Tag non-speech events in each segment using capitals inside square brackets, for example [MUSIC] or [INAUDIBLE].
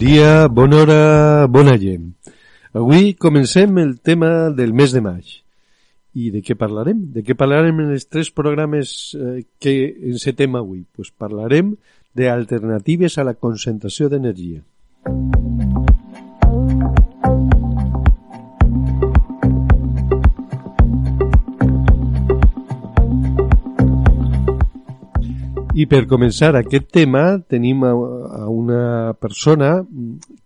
Dia, bona hora, bona gent. Avui comencem el tema del mes de maig. I de què parlarem? De què parlarem en els tres programes eh, que encetem avui? Pues parlarem d'alternatives a la concentració d'energia. I per començar aquest tema tenim a, a una persona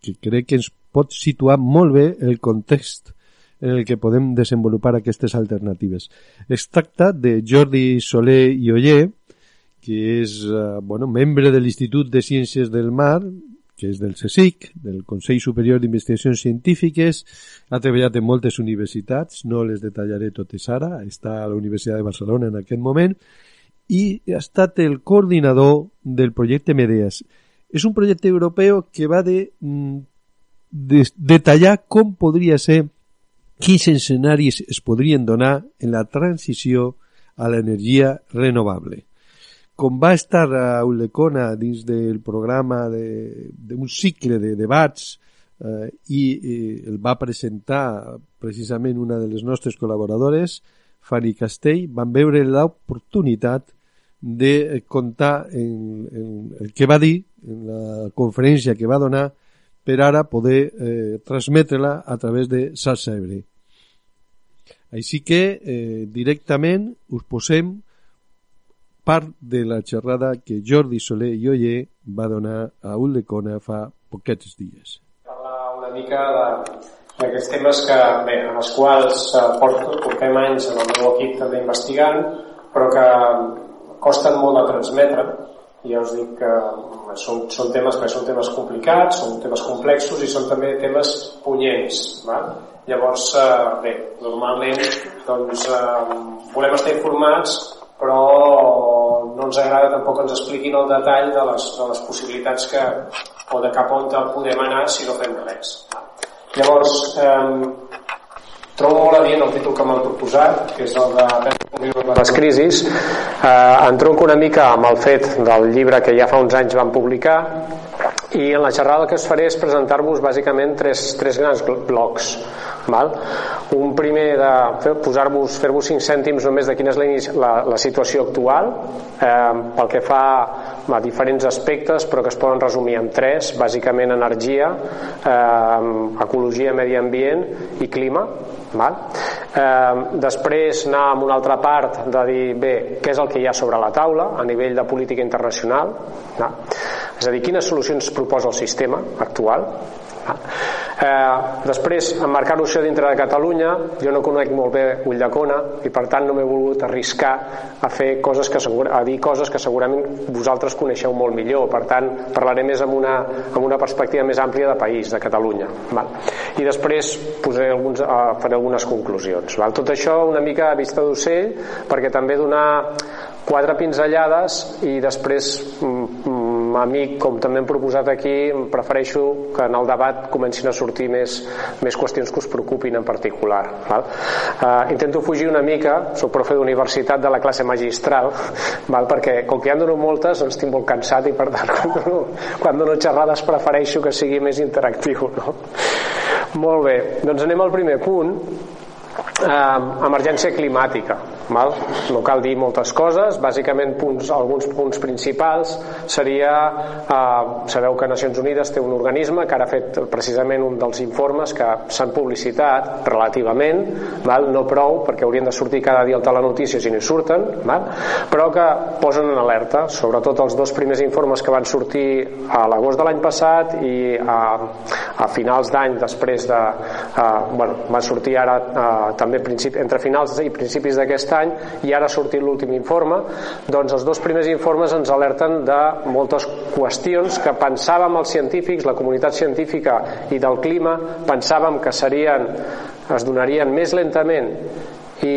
que crec que ens pot situar molt bé el context en el que podem desenvolupar aquestes alternatives. Es tracta de Jordi Soler i Oller, que és eh, bueno, membre de l'Institut de Ciències del Mar, que és del CSIC, del Consell Superior d'Investigacions Científiques, ha treballat en moltes universitats, no les detallaré totes ara, està a la Universitat de Barcelona en aquest moment, i ha estat el coordinador del projecte Medeas. És un projecte europeu que va de, de detallar com podria ser, quins escenaris es podrien donar en la transició a l'energia renovable. Com va estar a Ulecona dins del programa d'un de, cicle de debats eh, i eh, el va presentar precisament una de les nostres col·laboradores, Fanny Castell, van veure l'oportunitat de comptar en, en el que va dir en la conferència que va donar per ara poder eh, transmetre-la a través de Salsa Ebre. Així que eh, directament us posem part de la xerrada que Jordi Soler i Oller va donar a Uldecona fa poquets dies. Parlar una mica d'aquests temes que, bé, en els quals eh, portem anys en el meu equip també investigant, però que costen molt de transmetre i ja us dic que són, són temes que són temes complicats, són temes complexos i són també temes punyents. Va? Llavors, eh, bé, normalment doncs, eh, volem estar informats però no ens agrada tampoc que ens expliquin el detall de les, de les possibilitats que, o de cap on podem anar si no fem res. Llavors, eh, trobo molt adient el títol que m'han proposat, que és el de les crisis. Eh, entronco una mica amb el fet del llibre que ja fa uns anys van publicar i en la xerrada que us faré és presentar-vos bàsicament tres, tres grans blocs. Val? Un primer de posar-vos, fer-vos cinc cèntims només de quina és la, la, la situació actual eh, pel que fa a diferents aspectes però que es poden resumir en tres bàsicament energia eh, ecologia, medi ambient i clima val? Eh, després anar a una altra part de dir bé, què és el que hi ha sobre la taula a nivell de política internacional val? és a dir, quines solucions proposa el sistema actual Eh, després, emmarcar-ho això dintre de Catalunya, jo no conec molt bé Ulldecona i per tant no m'he volgut arriscar a fer coses que a dir coses que segurament vosaltres coneixeu molt millor, per tant parlaré més amb una, amb una perspectiva més àmplia de país, de Catalunya. Val. I després posaré alguns, uh, faré algunes conclusions. Val. Tot això una mica a vista d'ocell perquè també donar quatre pinzellades i després mm, mm amic, com també hem proposat aquí, prefereixo que en el debat comencin a sortir més, més qüestions que us preocupin en particular. Val? Uh, intento fugir una mica, soc profe d'universitat de la classe magistral, [LAUGHS] val? perquè com que ja en dono moltes ens tinc molt cansat i per tant [LAUGHS] quan dono, quan dono xerrades prefereixo que sigui més interactiu. No? Molt bé, doncs anem al primer punt. Eh, emergència climàtica. Val? No cal dir moltes coses, bàsicament punts, alguns punts principals seria, eh, sabeu que Nacions Unides té un organisme que ara ha fet precisament un dels informes que s'han publicitat relativament, val? no prou perquè haurien de sortir cada dia al telenotícies i no hi surten, val? però que posen en alerta, sobretot els dos primers informes que van sortir a l'agost de l'any passat i a, a finals d'any després de... Eh, bueno, van sortir ara eh, també principi, entre finals i principis d'aquest any i ara ha sortit l'últim informe doncs els dos primers informes ens alerten de moltes qüestions que pensàvem els científics, la comunitat científica i del clima, pensàvem que serien es donarien més lentament i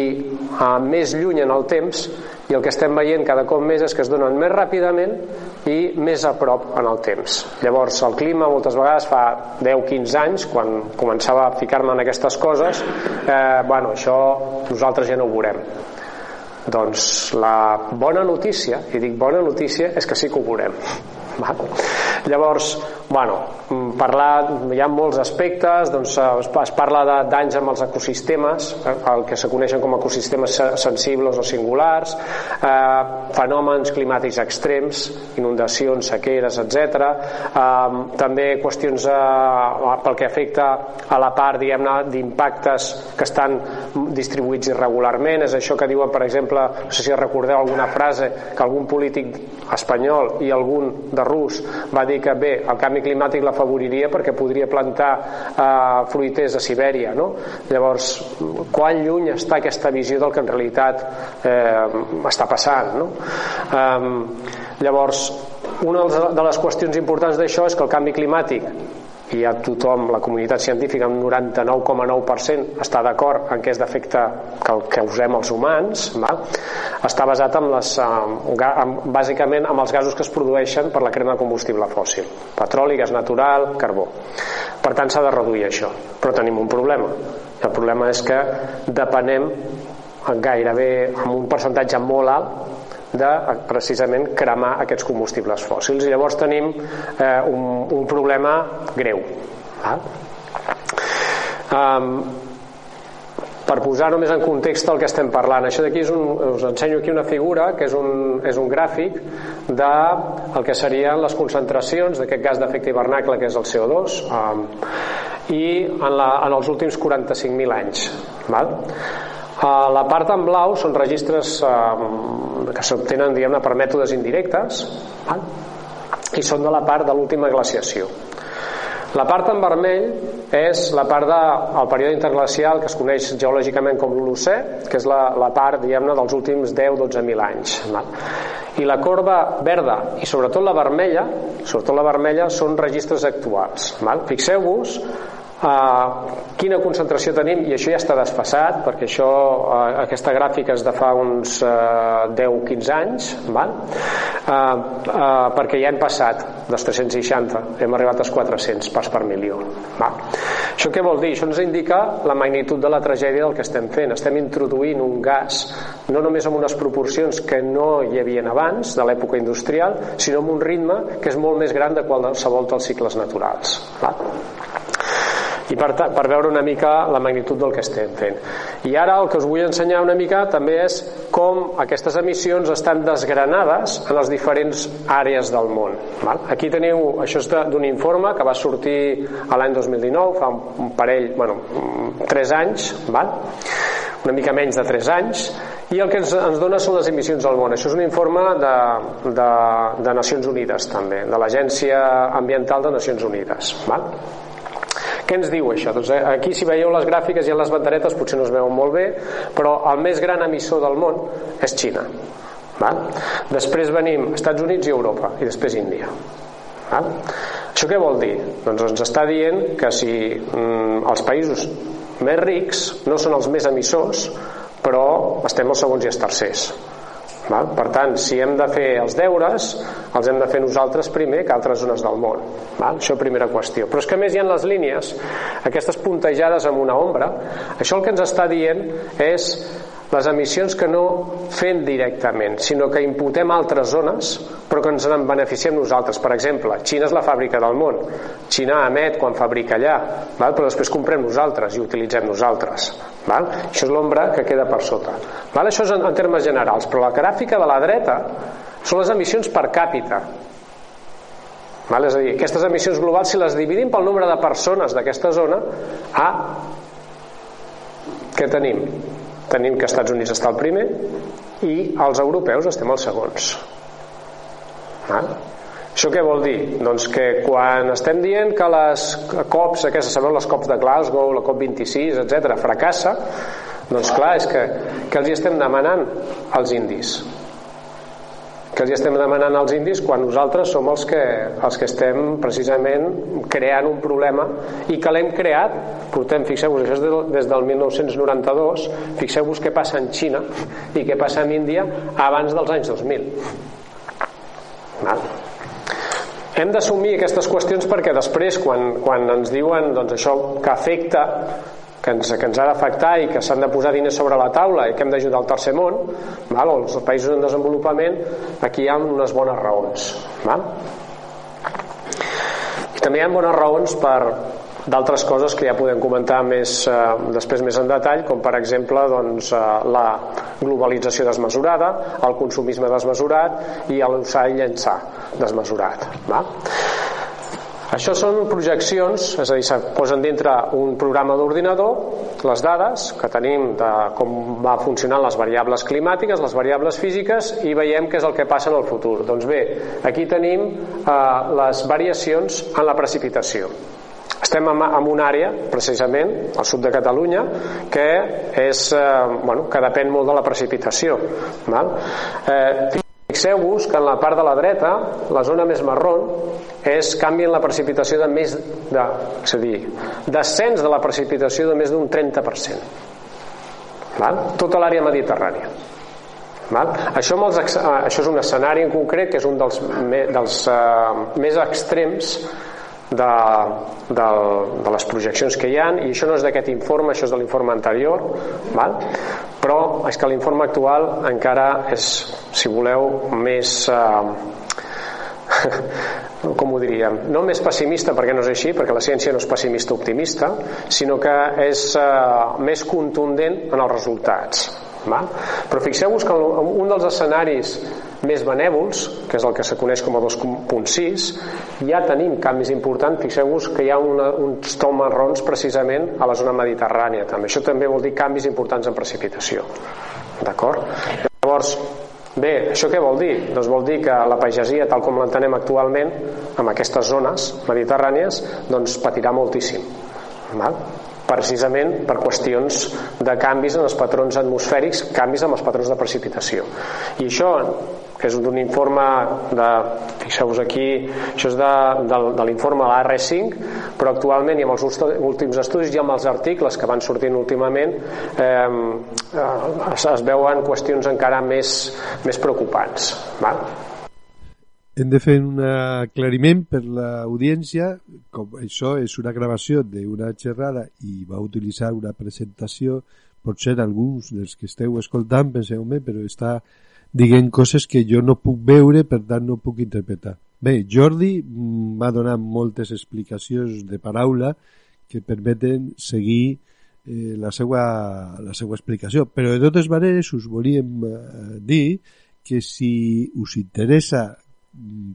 uh, més lluny en el temps i el que estem veient cada cop més és que es donen més ràpidament i més a prop en el temps. Llavors, el clima moltes vegades fa 10-15 anys, quan començava a ficar-me en aquestes coses, eh, bueno, això nosaltres ja no ho veurem. Doncs la bona notícia, i dic bona notícia, és que sí que ho veurem. [LAUGHS] Va? Llavors, bueno, parlar, hi ha molts aspectes, doncs es parla de danys amb els ecosistemes, el que se coneixen com a ecosistemes sensibles o singulars, eh, fenòmens climàtics extrems, inundacions, sequeres, etc. Eh, també qüestions eh, pel que afecta a la part, diguem-ne, d'impactes que estan distribuïts irregularment, és això que diuen, per exemple, no sé si recordeu alguna frase que algun polític espanyol i algun de rus va dir que bé, el canvi climàtic l'afavoriria perquè podria plantar eh, fruiters a Sibèria no? llavors, quan lluny està aquesta visió del que en realitat eh, està passant no? eh, llavors una de les qüestions importants d'això és que el canvi climàtic i ja tothom, la comunitat científica amb 99,9% està d'acord en què és d'efecte que el que usem els humans va? està basat en les, en, bàsicament amb els gasos que es produeixen per la crema de combustible fòssil. Petroli, gas natural, carbó. Per tant s'ha de reduir això. Però tenim un problema. El problema és que depenem gairebé amb un percentatge molt alt de precisament cremar aquests combustibles fòssils i llavors tenim eh, un, un problema greu ah? um, per posar només en context el que estem parlant això d'aquí és un, us ensenyo aquí una figura que és un, és un gràfic de el que serien les concentracions d'aquest gas d'efecte hivernacle que és el CO2 um, i en, la, en els últims 45.000 anys val? A la part en blau són registres eh, que s'obtenen per mètodes indirectes val? i són de la part de l'última glaciació. La part en vermell és la part del de, període interglacial que es coneix geològicament com l'Holocè, que és la, la part diguem-ne dels últims 10-12.000 anys. Val? I la corba verda i sobretot la vermella, sobretot la vermella són registres actuals. Fixeu-vos Uh, quina concentració tenim i això ja està desfassat perquè això, uh, aquesta gràfica és de fa uns uh, 10-15 anys val? Uh, uh, perquè ja hem passat dels 360 hem arribat als 400 parts per milió val? això què vol dir? això ens indica la magnitud de la tragèdia del que estem fent estem introduint un gas no només amb unes proporcions que no hi havien abans de l'època industrial sinó amb un ritme que és molt més gran de qualsevol dels cicles naturals val? I per, per veure una mica la magnitud del que estem fent. I ara el que us vull ensenyar una mica també és com aquestes emissions estan desgranades en les diferents àrees del món. Val? Aquí teniu, això és d'un informe que va sortir a l'any 2019, fa un parell, bueno, 3 anys, val? una mica menys de 3 anys, i el que ens, ens dona són les emissions al món. Això és un informe de, de, de Nacions Unides també, de l'Agència Ambiental de Nacions Unides. Val? Què ens diu això? Doncs eh, aquí si veieu les gràfiques i les banderetes potser no es veuen molt bé, però el més gran emissor del món és Xina. Val? Després venim Estats Units i Europa i després Índia. Val? Això què vol dir? Doncs ens està dient que si mm, els països més rics no són els més emissors, però estem els segons i els tercers. Val? Per tant, si hem de fer els deures, els hem de fer nosaltres primer que altres zones del món. Val? Això primera qüestió. Però és que més hi ha les línies, aquestes puntejades amb una ombra, això el que ens està dient és les emissions que no fem directament, sinó que imputem altres zones, però que ens en beneficiem nosaltres. Per exemple, Xina és la fàbrica del món. Xina emet quan fabrica allà, val? però després comprem nosaltres i utilitzem nosaltres. Val? Això és l'ombra que queda per sota. Val? Això és en, en termes generals, però la gràfica de la dreta són les emissions per càpita. Val? És a dir, aquestes emissions globals, si les dividim pel nombre de persones d'aquesta zona, A, què tenim? Tenim que Estats Units està el primer i els europeus estem els segons. Val? Això què vol dir? Doncs que quan estem dient que les COPs, aquestes, sabeu, les COPs de Glasgow, la COP26, etc, fracassa, doncs clar, és que, que els hi estem demanant als indis que els estem demanant als indis quan nosaltres som els que, els que estem precisament creant un problema i que l'hem creat portem, fixeu-vos, això és de, des del 1992 fixeu-vos què passa en Xina i què passa en Índia abans dels anys 2000 Val? hem d'assumir aquestes qüestions perquè després quan, quan ens diuen doncs, això que afecta que ens, que ens ha d'afectar i que s'han de posar diners sobre la taula i que hem d'ajudar el tercer món, val? els països en desenvolupament, aquí hi ha unes bones raons. Val? I també hi ha bones raons per d'altres coses que ja podem comentar més, eh, després més en detall, com per exemple doncs, eh, la globalització desmesurada, el consumisme desmesurat i l'usar i llençar desmesurat. Va? Això són projeccions, és a dir, se posen dintre un programa d'ordinador les dades que tenim de com va funcionant les variables climàtiques, les variables físiques i veiem què és el que passa en el futur. Doncs bé, aquí tenim eh, les variacions en la precipitació. Estem en, una àrea, precisament, al sud de Catalunya, que, és, eh, bueno, que depèn molt de la precipitació. Val? Eh, Fixeu-vos que en la part de la dreta, la zona més marrón, és canvi en la precipitació de més de, és a dir, descens de la precipitació de més d'un 30%. Val? Tota l'àrea mediterrània. Val? Això, els, això és un escenari en concret que és un dels, dels uh, més extrems de, de, de les projeccions que hi han i això no és d'aquest informe, això és de l'informe anterior val? però és que l'informe actual encara és, si voleu, més eh, [LAUGHS] com ho diríem, no més pessimista perquè no és així, perquè la ciència no és pessimista optimista, sinó que és eh, més contundent en els resultats va? però fixeu-vos que un dels escenaris més benèvols, que és el que se coneix com a 2.6, ja tenim canvis importants. Fixeu-vos que hi ha una, uns tons marrons precisament a la zona mediterrània. També. Això també vol dir canvis importants en precipitació. D'acord? Llavors, bé, això què vol dir? Doncs vol dir que la pagesia, tal com l'entenem actualment, en aquestes zones mediterrànies, doncs patirà moltíssim. Val? precisament per qüestions de canvis en els patrons atmosfèrics, canvis en els patrons de precipitació. I això que és d'un informe de, fixeu-vos aquí això és de, de, de l'informe de l'AR5 però actualment i amb els últims estudis i amb els articles que van sortint últimament eh, es, es veuen qüestions encara més, més preocupants val? Hem de fer un aclariment per l'audiència, com això és una gravació d'una xerrada i va utilitzar una presentació, potser alguns dels que esteu escoltant penseu, però està diguent coses que jo no puc veure, per tant no puc interpretar. Bé, Jordi m'ha donat moltes explicacions de paraula que permeten seguir eh, la, seva, la seva explicació. Però de totes maneres us volíem eh, dir que si us interessa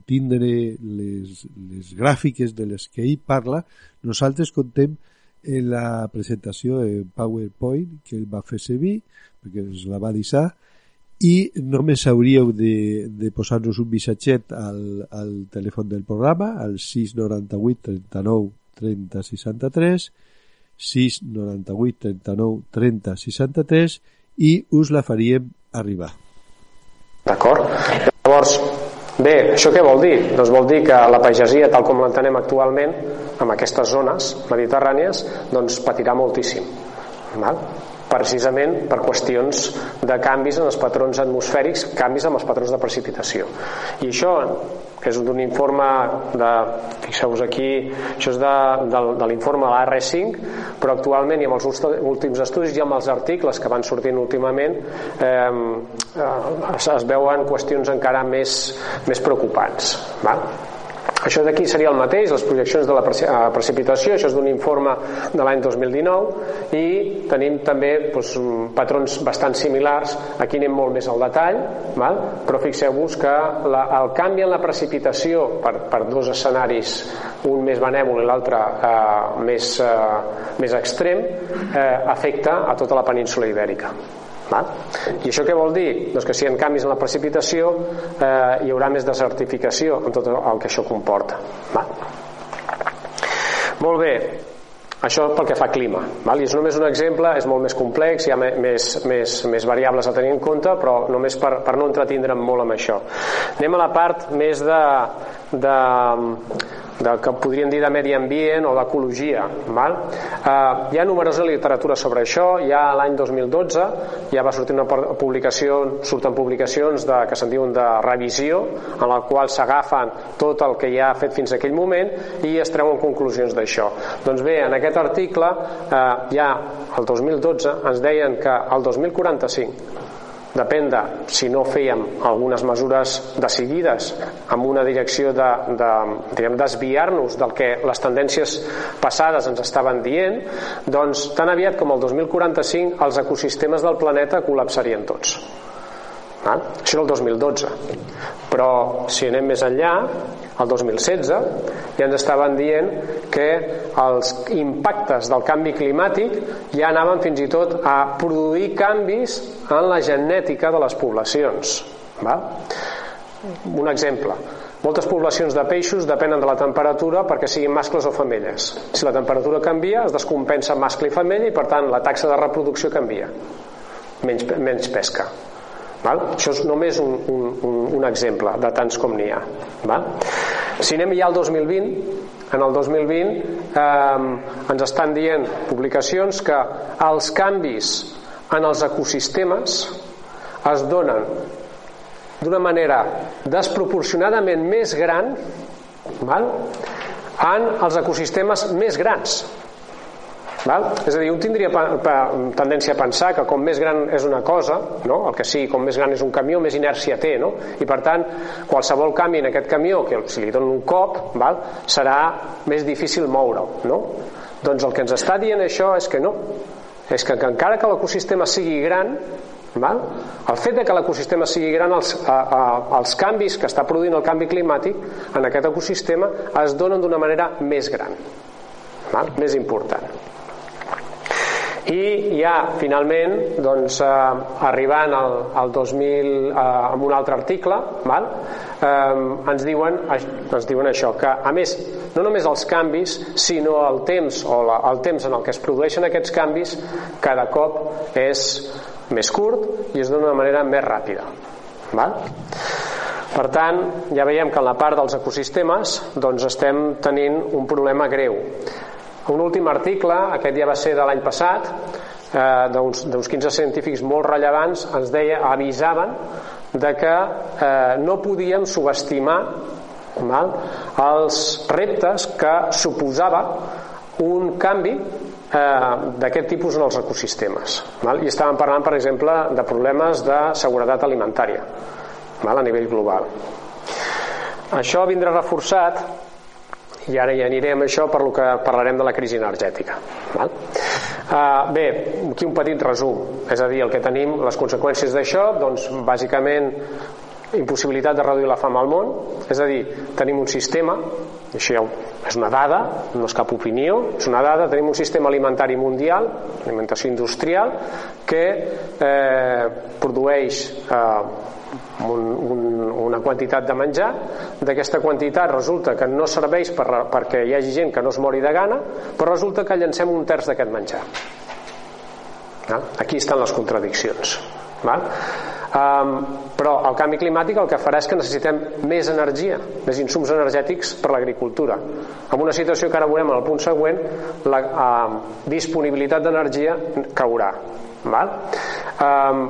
tindre les, les gràfiques de les que ell parla, nosaltres contem en la presentació en PowerPoint que ell va fer servir, perquè ens la va deixar, i només hauríeu de, de posar-nos un missatget al, al telèfon del programa, al 698 39 30 63, 698 39 30 63 i us la faríem arribar. D'acord? Llavors, bé, això què vol dir? Doncs vol dir que la pagesia, tal com l'entenem actualment, en aquestes zones mediterrànies, doncs patirà moltíssim. Val? Precisament per qüestions de canvis en els patrons atmosfèrics, canvis en els patrons de precipitació. I això que és d'un informe de, fixeu-vos aquí, això és de, de, de l'informe de l'AR5, però actualment i amb els últims estudis i amb els articles que van sortint últimament eh, es, es veuen qüestions encara més, més preocupants. Val? Això d'aquí seria el mateix, les projeccions de la precipitació, això és d'un informe de l'any 2019 i tenim també doncs, patrons bastant similars, aquí anem molt més al detall, val? però fixeu-vos que la, el canvi en la precipitació per, per dos escenaris, un més benèvol i l'altre eh, més, eh, més extrem, eh, afecta a tota la península ibèrica. Val? I això què vol dir? Doncs que si hi ha canvis en la precipitació eh, hi haurà més desertificació amb tot el que això comporta. Val? Molt bé, això pel que fa a clima. Val? I és només un exemple, és molt més complex, hi ha més, més, més variables a tenir en compte, però només per, per no entretindre'm molt amb això. Anem a la part més de, de del que podríem dir de medi ambient o d'ecologia. Eh, hi ha numerosa literatura sobre això, ja l'any 2012 ja va sortir una publicació, surten publicacions de, que se'n diuen de revisió, en la qual s'agafen tot el que ja ha fet fins a aquell moment i es treuen conclusions d'això. Doncs bé, en aquest article eh, ja el 2012 ens deien que el 2045 depèn de si no fèiem algunes mesures decidides amb una direcció de, de desviar-nos del que les tendències passades ens estaven dient doncs tan aviat com el 2045 els ecosistemes del planeta col·lapsarien tots Val? Això era el 2012. Però si anem més enllà, el 2016, ja ens estaven dient que els impactes del canvi climàtic ja anaven fins i tot a produir canvis en la genètica de les poblacions. Val? Un exemple. Moltes poblacions de peixos depenen de la temperatura perquè siguin mascles o femelles. Si la temperatura canvia, es descompensa mascle i femella i per tant la taxa de reproducció canvia. Menys, menys pesca. Val? Això és només un, un, un, un exemple de tants com n'hi ha. Val? Si anem ja al 2020, en el 2020 eh, ens estan dient publicacions que els canvis en els ecosistemes es donen d'una manera desproporcionadament més gran val? en els ecosistemes més grans Val? És a dir, un tindria tendència a pensar que com més gran és una cosa, no? el que sigui, com més gran és un camió, més inèrcia té, no? i per tant, qualsevol canvi en aquest camió, que si li donen un cop, val? serà més difícil moure'l. No? Doncs el que ens està dient això és que no, és que, que encara que l'ecosistema sigui gran, val? el fet de que l'ecosistema sigui gran, els, a, a, els canvis que està produint el canvi climàtic en aquest ecosistema es donen d'una manera més gran, val? més important i ja finalment doncs, eh, arribant al, al 2000 eh, amb un altre article val? Eh, ens, diuen, ens diuen això que a més no només els canvis sinó el temps o la, el temps en el que es produeixen aquests canvis cada cop és més curt i és d'una manera més ràpida val? Per tant, ja veiem que en la part dels ecosistemes doncs estem tenint un problema greu. Un últim article, aquest ja va ser de l'any passat, eh, d'uns 15 científics molt rellevants, ens deia, avisaven de que eh, no podíem subestimar val, els reptes que suposava un canvi eh, d'aquest tipus en els ecosistemes. Val? I estàvem parlant, per exemple, de problemes de seguretat alimentària val? a nivell global. Això vindrà reforçat i ara ja anirem a això per lo que parlarem de la crisi energètica val? Uh, bé, aquí un petit resum és a dir, el que tenim, les conseqüències d'això doncs bàsicament impossibilitat de reduir la fam al món és a dir, tenim un sistema això és una dada, no és cap opinió és una dada, tenim un sistema alimentari mundial alimentació industrial que eh, produeix eh, un, un, una quantitat de menjar d'aquesta quantitat resulta que no serveix per, perquè hi hagi gent que no es mori de gana però resulta que llancem un terç d'aquest menjar val? aquí estan les contradiccions val? Um, però el canvi climàtic el que farà és que necessitem més energia, més insums energètics per l'agricultura. En una situació que ara veurem en el punt següent, la uh, disponibilitat d'energia caurà Val? Um,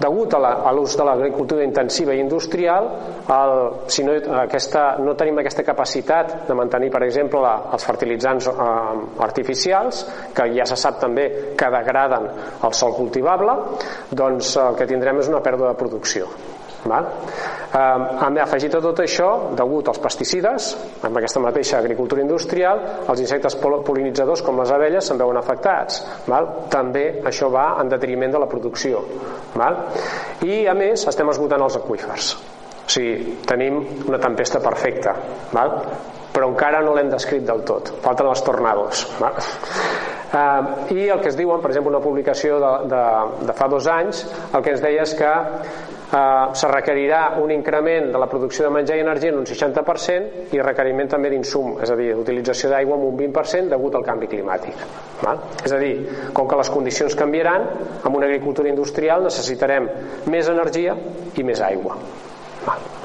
degut a l'ús de l'agricultura intensiva i industrial el, si no, aquesta, no tenim aquesta capacitat de mantenir per exemple la, els fertilitzants eh, artificials que ja se sap també que degraden el sol cultivable doncs el que tindrem és una pèrdua de producció Val? Eh, afegit a tot això, degut als pesticides, amb aquesta mateixa agricultura industrial, els insectes polinitzadors com les abelles se'n veuen afectats. Val? També això va en detriment de la producció. Val? I a més estem esgotant els aqüífers. O sigui, tenim una tempesta perfecta, val? però encara no l'hem descrit del tot. Falten els tornados. Val? Uh, I el que es diuen, per exemple, una publicació de, de, de fa dos anys, el que ens deia és que eh, se requerirà un increment de la producció de menjar i energia en un 60% i requeriment també d'insum, és a dir, utilització d'aigua en un 20% degut al canvi climàtic. Val? És a dir, com que les condicions canviaran, amb una agricultura industrial necessitarem més energia i més aigua. Val?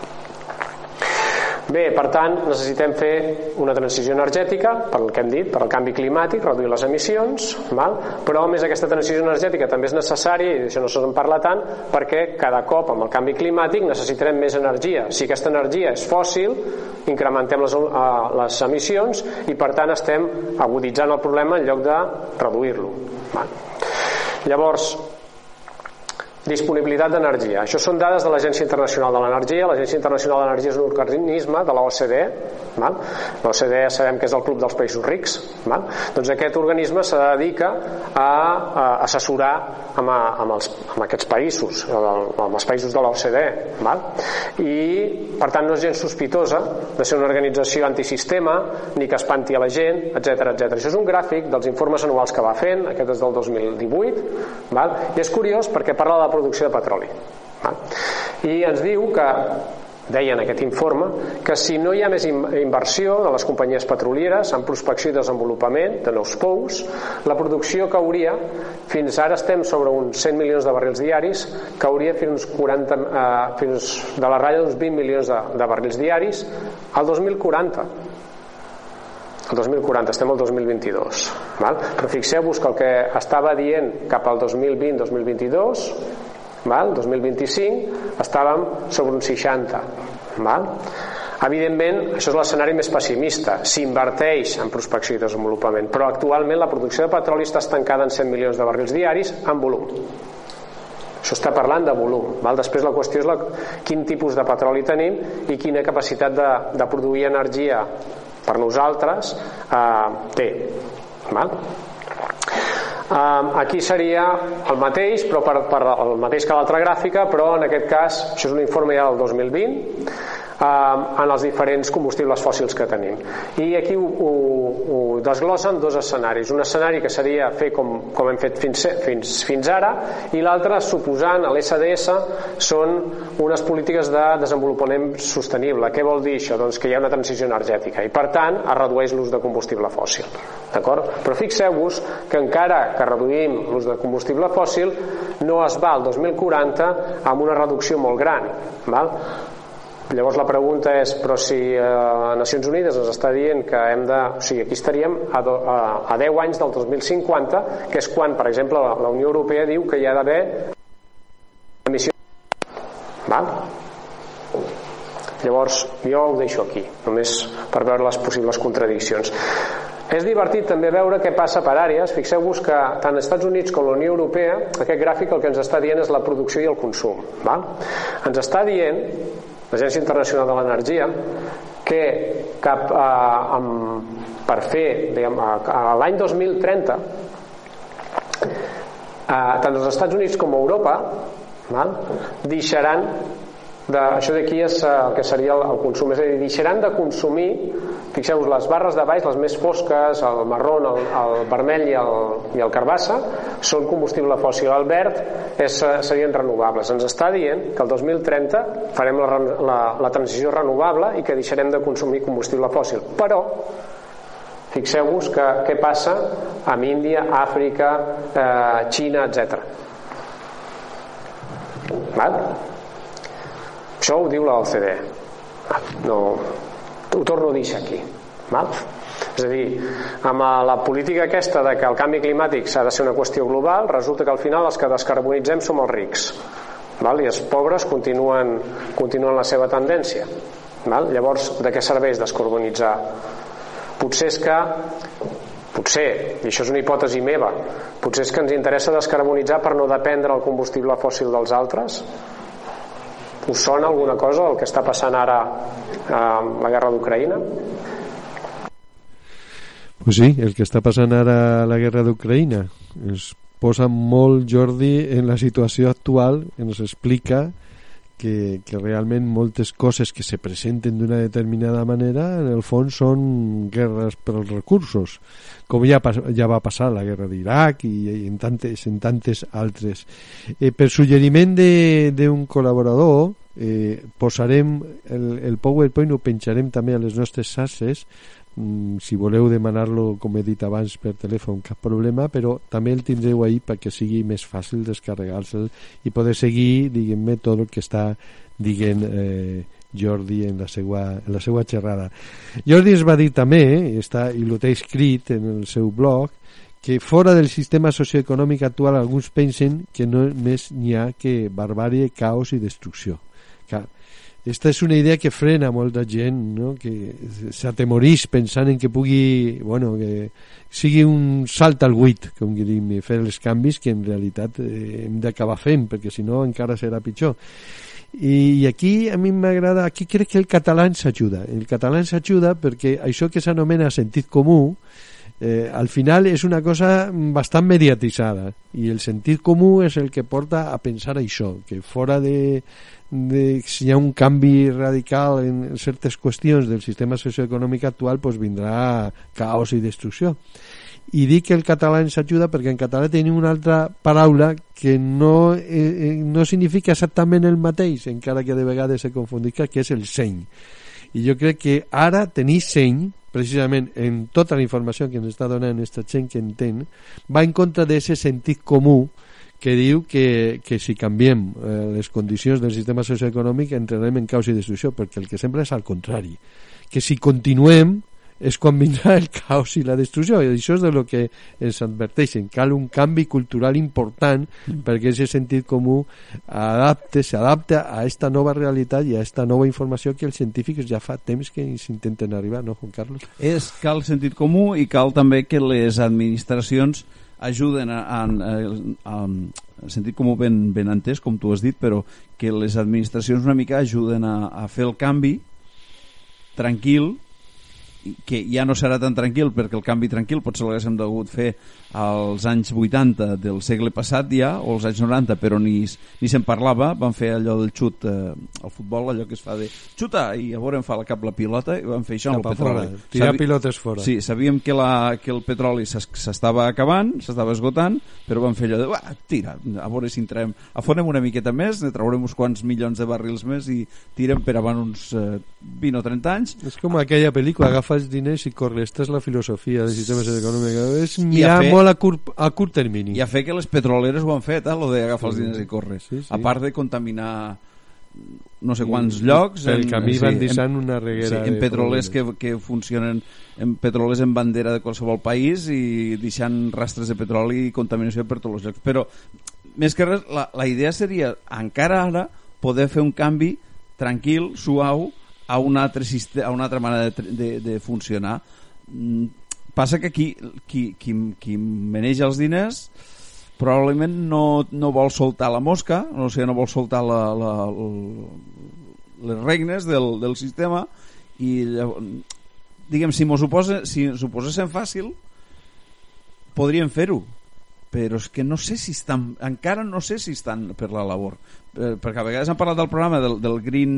Bé, per tant, necessitem fer una transició energètica, per el que hem dit, per al canvi climàtic, reduir les emissions, val? però a més aquesta transició energètica també és necessària, i d'això no se'n parla tant, perquè cada cop amb el canvi climàtic necessitarem més energia. Si aquesta energia és fòssil, incrementem les, uh, les emissions i per tant estem aguditzant el problema en lloc de reduir-lo. Llavors, Disponibilitat d'energia. Això són dades de l'Agència Internacional de l'Energia. L'Agència Internacional de l'Energia és un organisme de l'OCDE. L'OCDE sabem que és el club dels països rics. Val? Doncs aquest organisme se dedica a, a assessorar amb, a, amb, els, amb aquests països, amb els països de l'OCDE. I, per tant, no és gens sospitosa de ser una organització antisistema ni que espanti a la gent, etc etc. Això és un gràfic dels informes anuals que va fent, aquest és del 2018, val? i és curiós perquè parla de producció de petroli. I ens diu que deia en aquest informe que si no hi ha més inversió de les companyies petrolieres en prospecció i desenvolupament de nous pous, la producció cauria fins ara estem sobre uns 100 milions de barrils diaris cauria fins, 40, eh, fins de la ratlla d'uns 20 milions de, de barrils diaris al 2040 el 2040, estem al 2022 val? però fixeu-vos que el que estava dient cap al 2020-2022 val? 2025 estàvem sobre un 60 val? evidentment això és l'escenari més pessimista s'inverteix en prospecció i desenvolupament però actualment la producció de petroli està estancada en 100 milions de barrils diaris en volum això està parlant de volum val? després la qüestió és la, quin tipus de petroli tenim i quina capacitat de, de produir energia per nosaltres eh, té val? Aquí seria el mateix, però per, per el mateix que l'altra gràfica, però en aquest cas, això és un informe ja del 2020, eh, en els diferents combustibles fòssils que tenim. I aquí ho, ho, ho desglossen dos escenaris. Un escenari que seria fer com, com hem fet fins, fins, fins ara i l'altre, suposant a l'SDS, són unes polítiques de desenvolupament sostenible. Què vol dir això? Doncs que hi ha una transició energètica i per tant es redueix l'ús de combustible fòssil. D'acord? Però fixeu-vos que encara que reduïm l'ús de combustible fòssil no es va al 2040 amb una reducció molt gran. Val? Llavors la pregunta és, però si eh, Nacions Unides ens està dient que hem de... O sigui, aquí estaríem a, do, a, a 10 anys del 2050, que és quan, per exemple, la, la Unió Europea diu que hi ha d'haver emissions. Val? Llavors, jo ho deixo aquí, només per veure les possibles contradiccions. És divertit també veure què passa per àrees. Fixeu-vos que tant als Estats Units com la Unió Europea, aquest gràfic el que ens està dient és la producció i el consum. Val? Ens està dient l'Agència Internacional de l'Energia que cap eh, amb, per fer diguem, a l'any 2030 eh, tant els Estats Units com Europa val, deixaran de, això d'aquí és eh, el que seria el, el consum. És a dir, deixaran de consumir fixeu-vos, les barres de baix, les més fosques el marrón, el, el vermell i el, i el carbassa són combustible fòssil, el verd és, eh, serien renovables, ens està dient que el 2030 farem la, la, la transició renovable i que deixarem de consumir combustible fòssil, però fixeu-vos que què passa amb Índia, Àfrica, eh, Xina, etc. Val? Això ho diu l'OCDE. No, ho torno a dir aquí. Val? És a dir, amb la política aquesta de que el canvi climàtic s'ha de ser una qüestió global, resulta que al final els que descarbonitzem som els rics. Val? I els pobres continuen, continuen la seva tendència. Val? Llavors, de què serveix descarbonitzar? Potser és que potser, i això és una hipòtesi meva, potser és que ens interessa descarbonitzar per no dependre del combustible fòssil dels altres? Us sona alguna cosa el que està passant ara amb la guerra d'Ucraïna? Pues sí, el que està passant ara a la guerra d'Ucraïna es posa molt Jordi en la situació actual, ens explica que, que realment moltes coses que se presenten d'una determinada manera en el fons són guerres pels recursos com ja, ja va passar la guerra d'Iraq i, i en, tantes, en tantes altres eh, per suggeriment d'un col·laborador eh, posarem el, el PowerPoint ho penjarem també a les nostres xarxes mm, si voleu demanar-lo com he dit abans per telèfon cap problema però també el tindreu ahí perquè sigui més fàcil descarregar-se'l i poder seguir diguem-me tot el que està diguent eh, Jordi en la seva, en la seva xerrada Jordi es va dir també està, i ho té escrit en el seu blog que fora del sistema socioeconòmic actual alguns pensen que no més n'hi ha que barbàrie, caos i destrucció. Clar, esta és una idea que frena molta gent, no? que s'atemorís pensant en que pugui, bueno, que sigui un salt al buit, com diríem, fer els canvis que en realitat eh, hem d'acabar fent, perquè si no encara serà pitjor. I, i aquí a mi m'agrada, aquí crec que el català ens ajuda. El català ens ajuda perquè això que s'anomena sentit comú, al final és una cosa bastant mediatitzada i el sentit comú és el que porta a pensar això, que fora de, de si hi ha un canvi radical en certes qüestions del sistema socioeconòmic actual pues vindrà caos i destrucció. I dic que el català ens ajuda perquè en català tenim una altra paraula que no, eh, no significa exactament el mateix encara que de vegades se confundica que és el seny. I jo crec que ara tenir seny precisament en tota la informació que ens està donant aquesta gent que entén va en contra d'aquest sentit comú que diu que, que si canviem eh, les condicions del sistema socioeconòmic entrarem en caos i destrucció, perquè el que sembla és al contrari, que si continuem és quan vindrà el caos i la destrucció i això és de lo que ens adverteixen cal un canvi cultural important mm. perquè aquest sentit comú adapte, s'adapta a esta nova realitat i a esta nova informació que els científics ja fa temps que s'intenten arribar, no Juan Carlos? És, cal sentit comú i cal també que les administracions ajuden a, a, a, a sentit comú ben, ben entès, com tu has dit, però que les administracions una mica ajuden a, a fer el canvi tranquil que ja no serà tan tranquil perquè el canvi tranquil potser l'haguéssim degut fer als anys 80 del segle passat ja o als anys 90 però ni, ni se'n parlava. Van fer allò del xut eh, al futbol allò que es fa de xuta i a veure em fa la cap la pilota i van fer això amb el petroli. fora, tirar Sabi pilotes fora. Sí, sabíem que, la, que el petroli s'estava acabant s'estava esgotant però van fer allò de tira, a veure si entrem afonem una miqueta més, ne traurem uns quants milions de barrils més i tirem per avant uns eh, 20 o 30 anys. És com aquella pel·lícula agafa els diners i corre. Esta és la filosofia del sistema econòmic. És mirar fer, molt a curt, a curt termini. I a fer que les petroleres ho han fet, eh, lo d'agafar els diners i córrer. Sí, sí. A part de contaminar no sé quants llocs el camí sí, van deixant en, una reguera sí, en petrolers que, que funcionen en petrolers en bandera de qualsevol país i deixant rastres de petroli i contaminació per tots els llocs però més que res la, la idea seria encara ara poder fer un canvi tranquil, suau a una altra, a una altra manera de, de, de funcionar. Mm, passa que qui, qui, qui, qui maneja els diners probablement no, no vol soltar la mosca o sigui, no vol soltar la, la, la, les regnes del, del sistema i diguem, si mos ho, posa, si ho fàcil podríem fer-ho. Però és que no sé si estan encara no sé si estan per la labor. Eh, perquè a vegades hem parlat del programa del, del Green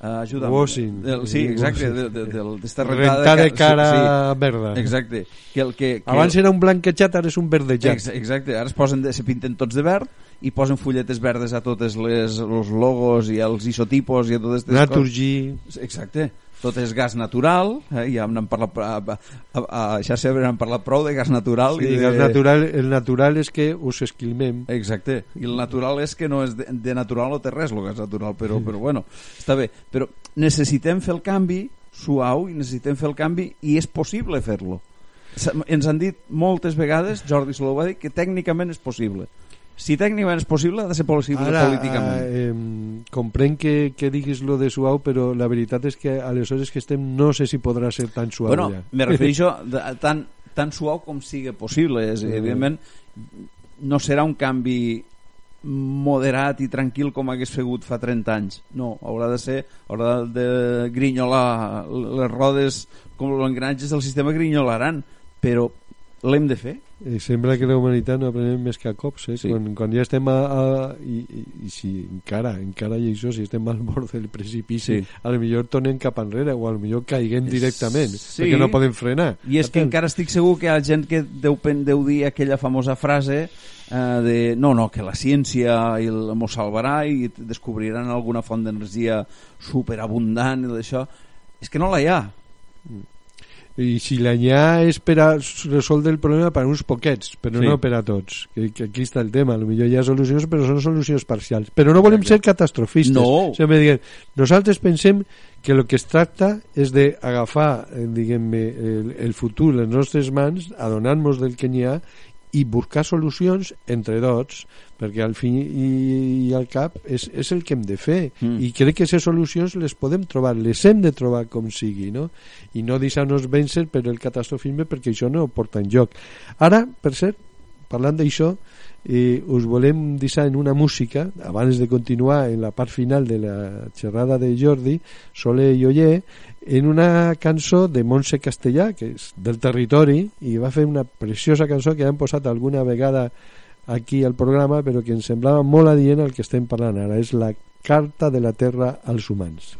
Uh, ajuda'm. Washing. Del, sí, exacte. De, de, de, de, Rentar de, de cara sí, verda. Exacte. Que el que, que Abans era un blanquejat, ara és un verdejat. Exacte. Ara es posen de, se pinten tots de verd i posen fulletes verdes a totes les els logos i els isotipos i a totes aquestes Naturgy. coses. Exacte tot és gas natural, eh? ja n'hem parlat a, a, a, a xarxa n'hem parlat prou de gas natural. Sí, i de... gas natural, el natural és que us esquilmem. Exacte, i el natural és que no és de, de natural no té res el gas natural, però, però bueno, està bé. Però necessitem fer el canvi suau i necessitem fer el canvi i és possible fer-lo. Ens han dit moltes vegades, Jordi Solou va dir, que tècnicament és possible. Si tècnicament és possible, ha de ser possible Ara, políticament. eh, comprenc que, que diguis lo de suau, però la veritat és que a les hores que estem no sé si podrà ser tan suau bueno, ja. me refereixo [LAUGHS] de, tan, tan suau com sigui possible. És, Mm. evidentment, no serà un canvi moderat i tranquil com hagués fegut fa 30 anys. No, haurà de ser, haurà de grinyolar les rodes com els engranatges del sistema grinyolaran, però l'hem de fer. Eh, sembla que la humanitat no aprenem més que a cops eh? Sí. quan, quan ja estem a, a i, i, i si encara, encara i això si estem al bord del precipici Sí. a lo millor tornem cap enrere o a lo millor caiguem directament Sí. perquè no podem frenar I és que tant, encara estic segur que hi ha gent que deu, deu dir aquella famosa frase eh, de no, no, que la ciència i mos salvarà i descobriran alguna font d'energia superabundant i d'això. És que no la hi ha. I si la n'hi ha és per a resoldre el problema per a uns poquets però Sí. no per a tots que, que aquí està el tema, potser hi ha solucions però són solucions parcials, però no volem ser catastrofistes No. Sempre diguem, nosaltres pensem que el que es tracta és d'agafar eh, diguem-ne el, el futur les nostres mans adonar-nos del que n'hi ha i buscar solucions entre tots perquè al fi i, i al cap és, és el que hem de fer Mm. i crec que aquestes solucions les podem trobar les hem de trobar com sigui no? i no deixar-nos vèncer per el catastrofisme perquè això no porta en joc ara, per cert, parlant d'això eh, us volem deixar en una música abans de continuar en la part final de la xerrada de Jordi Soler i Oller en una cançó de Montse Castellà que és del territori i va fer una preciosa cançó que hem posat alguna vegada aquí al programa però que ens semblava molt adient al que estem parlant ara és la Carta de la Terra als humans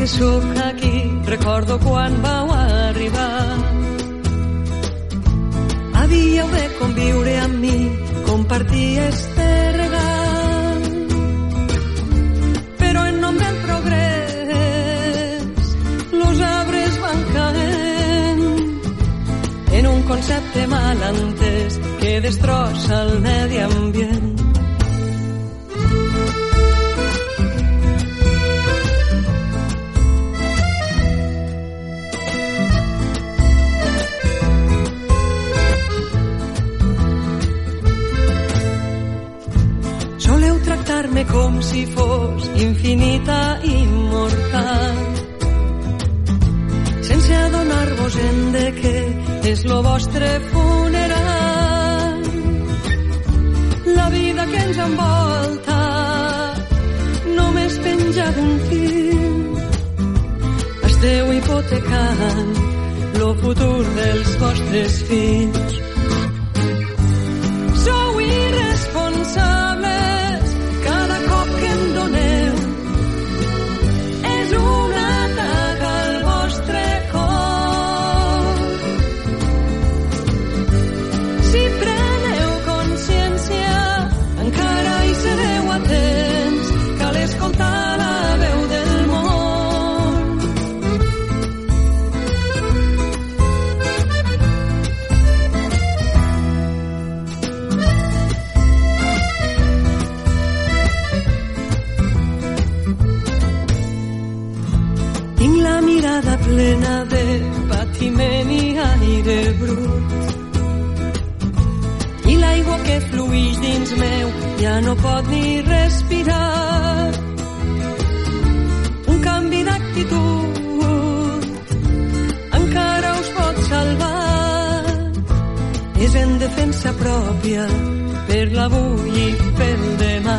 que sóc aquí, recordo quan vau arribar. Havíeu de conviure amb mi, compartir este. Però en nom del progrés, los arbres van caent en un concepte mal entès que destrossa el medi ambient. Com si fos infinita i immortal sense adonar-vos en de què és lo vostre funeral. La vida que ens envolta només penja d'un fil. Esteu hipotecant lo futur dels vostres fills aire brut. I l'aigua que fluix dins meu ja no pot ni respirar. Un canvi d'actitud encara us pot salvar. És en defensa pròpia per l'avui i pel demà.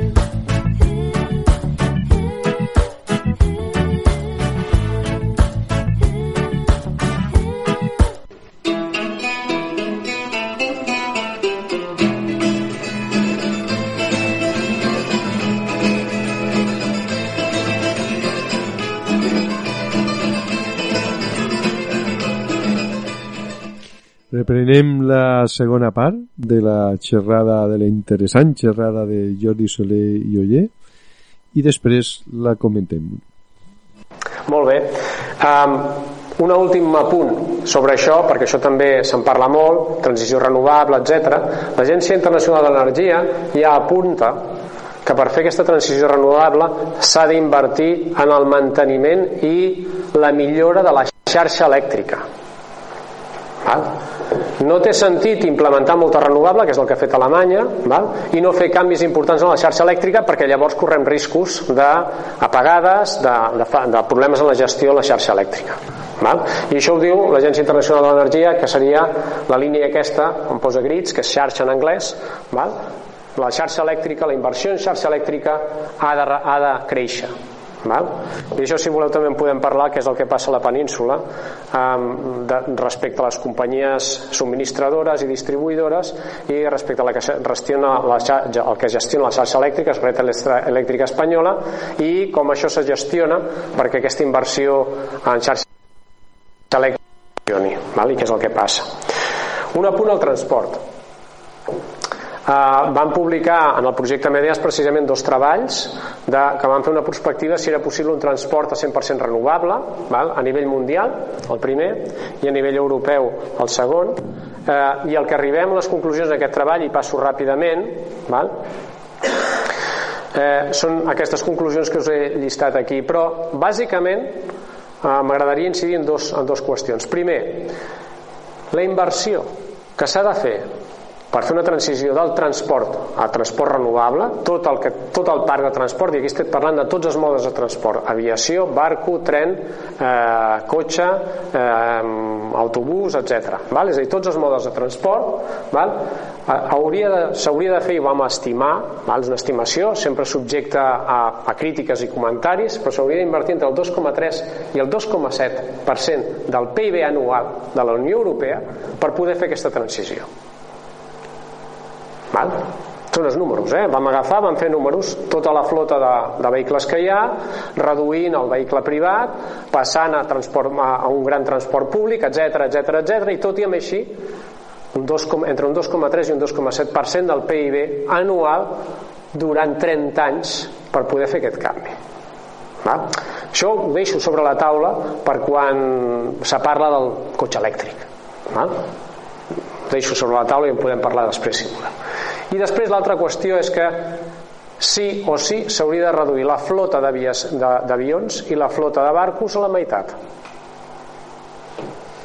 Reprenem la segona part de la xerrada, de la interessant xerrada de Jordi Soler i Oller i després la comentem. Molt bé. Um, un últim apunt sobre això, perquè això també se'n parla molt, transició renovable, etc. L'Agència Internacional de l'Energia ja apunta que per fer aquesta transició renovable s'ha d'invertir en el manteniment i la millora de la xarxa elèctrica. Val? No té sentit implementar molta renovable, que és el que ha fet Alemanya, val? i no fer canvis importants en la xarxa elèctrica perquè llavors correm riscos d'apagades, de, de, de problemes en la gestió de la xarxa elèctrica. Val? I això ho diu l'Agència Internacional de l'Energia, que seria la línia aquesta, on posa grits, que és xarxa en anglès, val? la xarxa elèctrica, la inversió en xarxa elèctrica ha de, ha de créixer Val? I això, si voleu, també en podem parlar, que és el que passa a la península, um, de, respecte a les companyies subministradores i distribuïdores i respecte a la que gestiona la, el que gestiona la xarxa elèctrica, és Red Elèctrica Espanyola, i com això se gestiona perquè aquesta inversió en xarxa elèctrica funcioni, val? i què és el que passa. Un apunt al transport eh, van publicar en el projecte Medias precisament dos treballs de, que van fer una perspectiva si era possible un transport a 100% renovable val? a nivell mundial, el primer i a nivell europeu, el segon eh, i el que arribem a les conclusions d'aquest treball i passo ràpidament val? Eh, són aquestes conclusions que us he llistat aquí però bàsicament eh, m'agradaria incidir en dos, en dos qüestions primer, la inversió que s'ha de fer per fer una transició del transport a transport renovable, tot el, que, tot el parc de transport, i aquí estem parlant de tots els modes de transport, aviació, barco, tren, eh, cotxe, eh, autobús, etc. Val? És a dir, tots els modes de transport val? s'hauria de, de fer, i vam estimar, val? és una estimació, sempre subjecte a, a crítiques i comentaris, però s'hauria d'invertir entre el 2,3 i el 2,7% del PIB anual de la Unió Europea per poder fer aquesta transició. Val? Són els números, eh? Vam agafar, vam fer números, tota la flota de, de vehicles que hi ha, reduint el vehicle privat, passant a, transport, a un gran transport públic, etc etc etc i tot i amb així, un 2, entre un 2,3 i un 2,7% del PIB anual durant 30 anys per poder fer aquest canvi. Val? Això ho deixo sobre la taula per quan se parla del cotxe elèctric. Val? Ho deixo sobre la taula i en podem parlar després si voleu. I després l'altra qüestió és que sí o sí s'hauria de reduir la flota d'avions i la flota de barcos a la meitat.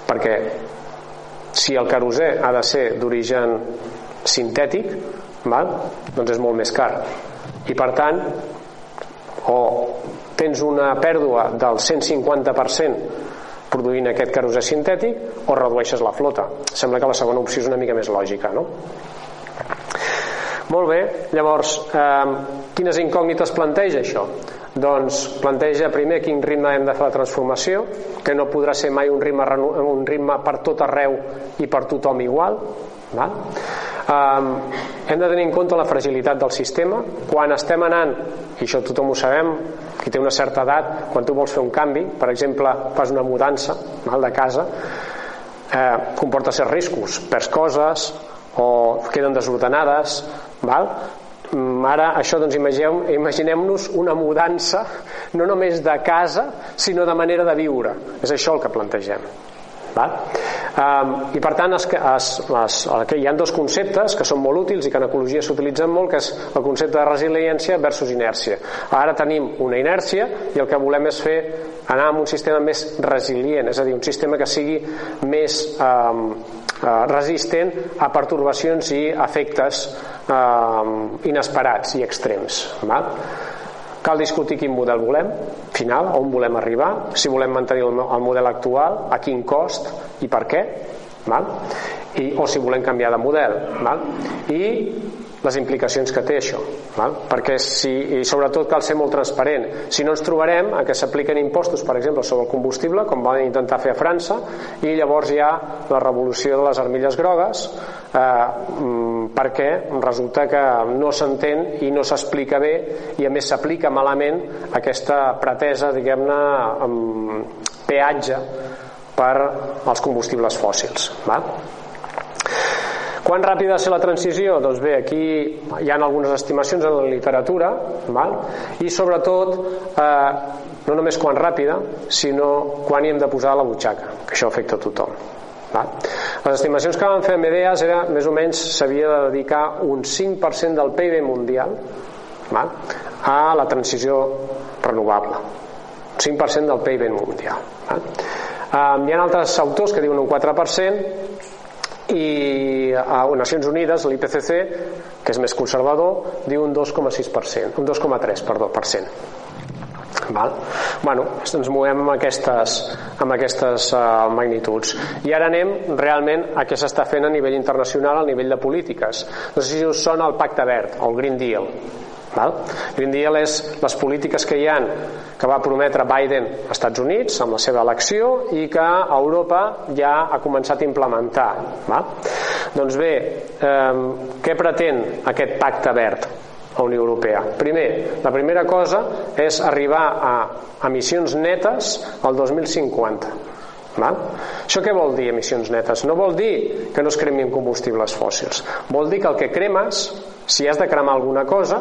Perquè si el carosè ha de ser d'origen sintètic, val? doncs és molt més car. I per tant, o tens una pèrdua del 150% produint aquest carosè sintètic o redueixes la flota. Sembla que la segona opció és una mica més lògica, no? Molt bé, llavors, eh, quines incògnites planteja això? Doncs planteja primer quin ritme hem de fer la transformació, que no podrà ser mai un ritme, un ritme per tot arreu i per tothom igual. Val? Um, hem de tenir en compte la fragilitat del sistema quan estem anant, i això tothom ho sabem qui té una certa edat, quan tu vols fer un canvi per exemple, fas una mudança mal de casa eh, comporta certs riscos, perds coses o queden desordenades val? Mm, ara això doncs imaginem-nos imaginem una mudança no només de casa sinó de manera de viure és això el que plantegem val? Um, i per tant es, es, es, hi ha dos conceptes que són molt útils i que en ecologia s'utilitzen molt que és el concepte de resiliència versus inèrcia ara tenim una inèrcia i el que volem és fer anar amb un sistema més resilient és a dir, un sistema que sigui més um, resistent a pertorbacions i efectes um, inesperats i extrems val? Cal discutir quin model volem, final, on volem arribar, si volem mantenir el, el model actual, a quin cost i per què. val? I, o si volem canviar de model val? i les implicacions que té això val? perquè si, i sobretot cal ser molt transparent si no ens trobarem a que s'apliquen impostos per exemple sobre el combustible com van intentar fer a França i llavors hi ha la revolució de les armilles grogues eh, mm, perquè resulta que no s'entén i no s'explica bé i a més s'aplica malament aquesta pretesa diguem-ne peatge per als combustibles fòssils val? Quan ràpida ha de ser la transició? Doncs bé, aquí hi ha algunes estimacions en la literatura, val? i sobretot eh, no només quan ràpida, sinó quan hi hem de posar la butxaca, que això afecta a tothom. Val? Les estimacions que vam fer amb Ideas era més o menys s'havia de dedicar un 5% del PIB mundial val? a la transició renovable. Un 5% del PIB mundial. Val? Um, hi ha altres autors que diuen un 4%, i a Nacions Unides l'IPCC que és més conservador diu un 2,6% un 2,3 perdó per cent. Val? Bueno, ens movem amb aquestes, amb aquestes uh, magnituds. I ara anem realment a què s'està fent a nivell internacional a nivell de polítiques. No sé si us sona el Pacte Verd o el Green Deal Val? Green Deal és les polítiques que hi han que va prometre Biden als Estats Units amb la seva elecció i que Europa ja ha començat a implementar. Val? Doncs bé, eh, què pretén aquest pacte verd? a Unió Europea. Primer, la primera cosa és arribar a emissions netes al 2050. Val? Això què vol dir, emissions netes? No vol dir que no es cremin combustibles fòssils. Vol dir que el que cremes, si has de cremar alguna cosa,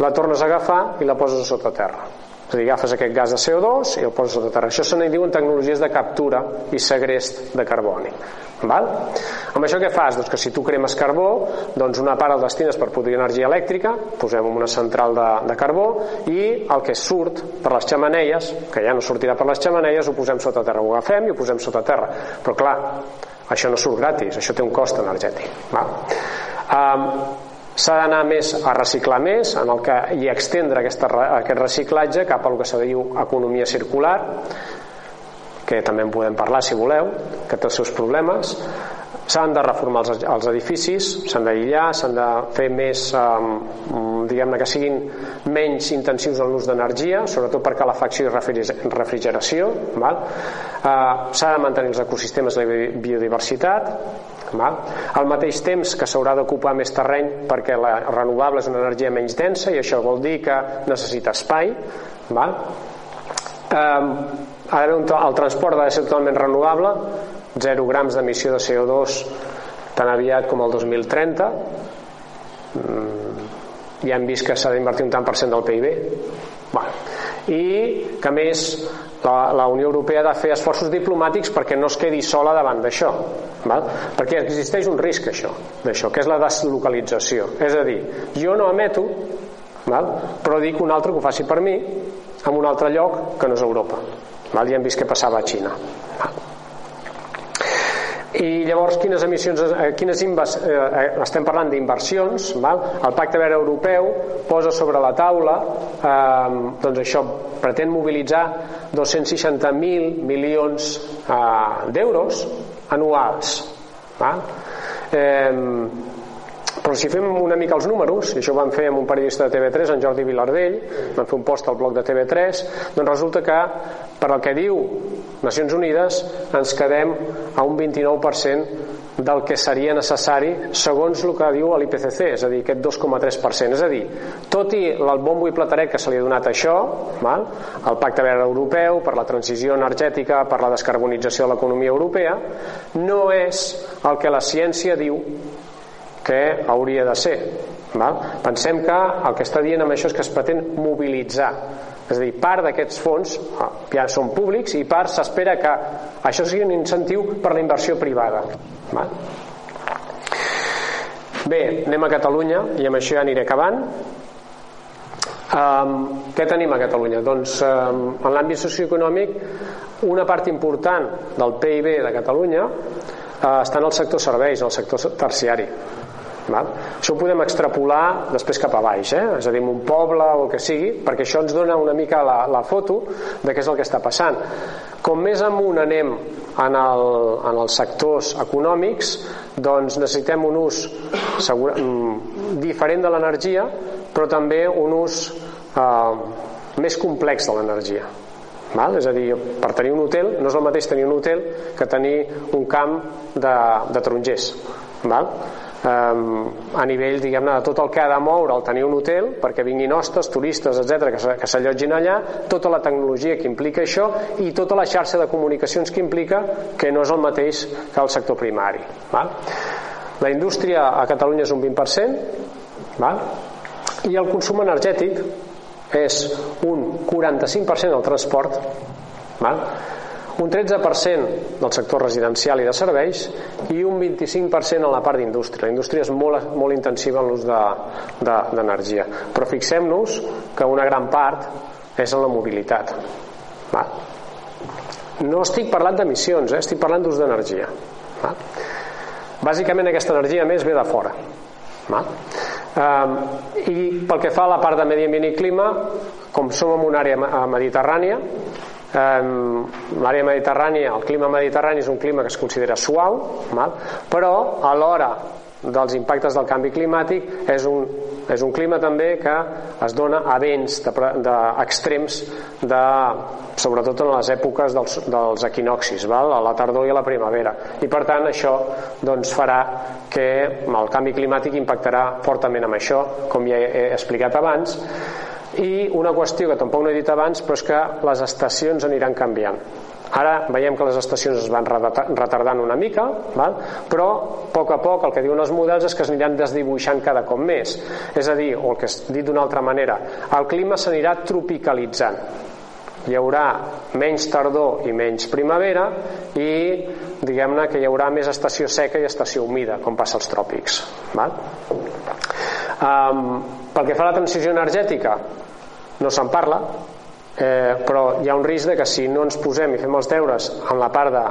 la tornes a agafar i la poses sota terra és a dir, agafes aquest gas de CO2 i el poses sota terra. Això se n'hi diuen tecnologies de captura i segrest de carboni. Val? Amb això què fas? Doncs que si tu cremes carbó, doncs una part el destines per produir energia elèctrica, posem una central de, de carbó, i el que surt per les xamaneies, que ja no sortirà per les xamaneies, ho posem sota terra, ho agafem i ho posem sota terra. Però clar, això no surt gratis, això té un cost energètic. Val? Um, s'ha d'anar més a reciclar més en el que, i extendre aquesta, aquest reciclatge cap al que se diu economia circular que també en podem parlar si voleu que té els seus problemes s'han de reformar els, els edificis s'han d'aïllar, s'han de fer més eh, diguem-ne que siguin menys intensius en l'ús d'energia sobretot per calefacció i refrigeració? Eh, s'ha de mantenir els ecosistemes de la biodiversitat Val? Al mateix temps que s'haurà d'ocupar més terreny perquè la renovable és una energia menys densa i això vol dir que necessita espai. Val? Um, ara el transport ha de ser totalment renovable, 0 grams d'emissió de CO2 tan aviat com el 2030. Mm, ja hem vist que s'ha d'invertir un tant per cent del PIB. Val. I que més la, la Unió Europea ha de fer esforços diplomàtics perquè no es quedi sola davant d'això perquè existeix un risc això d'això, que és la deslocalització és a dir, jo no emeto val? però dic un altre que ho faci per mi en un altre lloc que no és Europa val? ja hem vist què passava a Xina val? I llavors quines emissions eh, quines invas, eh, eh, estem parlant d'inversions el pacte verd europeu posa sobre la taula eh, doncs això pretén mobilitzar 260.000 milions eh, d'euros anuals val? Eh, però si fem una mica els números, i això ho vam fer amb un periodista de TV3, en Jordi Vilardell, vam fer un post al blog de TV3, doncs resulta que, per el que diu Nacions Unides, ens quedem a un 29% del que seria necessari segons el que diu l'IPCC, és a dir, aquest 2,3%. És a dir, tot i el bombo i plateret que se li ha donat això, val? el Pacte Verd Europeu, per la transició energètica, per la descarbonització de l'economia europea, no és el que la ciència diu que hauria de ser. Val? Pensem que el que està dient amb això és que es pretén mobilitzar és a dir, part d'aquests fons ah, ja són públics i part s'espera que això sigui un incentiu per la inversió privada Val? bé, anem a Catalunya i amb això ja aniré acabant um, què tenim a Catalunya? doncs um, en l'àmbit socioeconòmic una part important del PIB de Catalunya uh, està en el sector serveis, en el sector terciari Val? Això ho podem extrapolar després cap a baix, eh? és a dir, un poble o el que sigui, perquè això ens dona una mica la, la foto de què és el que està passant. Com més amunt anem en, el, en els sectors econòmics, doncs necessitem un ús segura, mm, diferent de l'energia, però també un ús eh, més complex de l'energia. Val? És a dir, per tenir un hotel no és el mateix tenir un hotel que tenir un camp de, de tarongers. Val? Um, a nivell diguem-ne de tot el que ha de moure el tenir un hotel perquè vinguin hostes, turistes, etc que s'allotgin allà, tota la tecnologia que implica això i tota la xarxa de comunicacions que implica que no és el mateix que el sector primari val? la indústria a Catalunya és un 20% val? i el consum energètic és un 45% del transport val? Un 13% del sector residencial i de serveis i un 25% en la part d'indústria. La indústria és molt, molt intensiva en l'ús d'energia. De, Però fixem-nos que una gran part és en la mobilitat. Va? No estic parlant d'emissions, eh? estic parlant d'ús d'energia. Bàsicament aquesta energia més ve de fora. Va? Um, I pel que fa a la part de medi ambient i clima, com som en una àrea mediterrània, l'àrea mediterrània, el clima mediterrani és un clima que es considera suau, val? però a l'hora dels impactes del canvi climàtic és un, és un clima també que es dona a vents d'extrems de, de, sobretot en les èpoques dels, dels equinoxis val? a la tardor i a la primavera i per tant això doncs, farà que el canvi climàtic impactarà fortament amb això com ja he explicat abans i una qüestió que tampoc no he dit abans però és que les estacions aniran canviant. Ara veiem que les estacions es van retardant una mica val? però a poc a poc el que diuen els models és que es aniran desdibuixant cada cop més. És a dir, o el que és dit d'una altra manera el clima s'anirà tropicalitzant hi haurà menys tardor i menys primavera i diguem-ne que hi haurà més estació seca i estació humida com passa als tròpics val? Um, pel que fa a la transició energètica no se'n parla eh, però hi ha un risc de que si no ens posem i fem els deures en la part de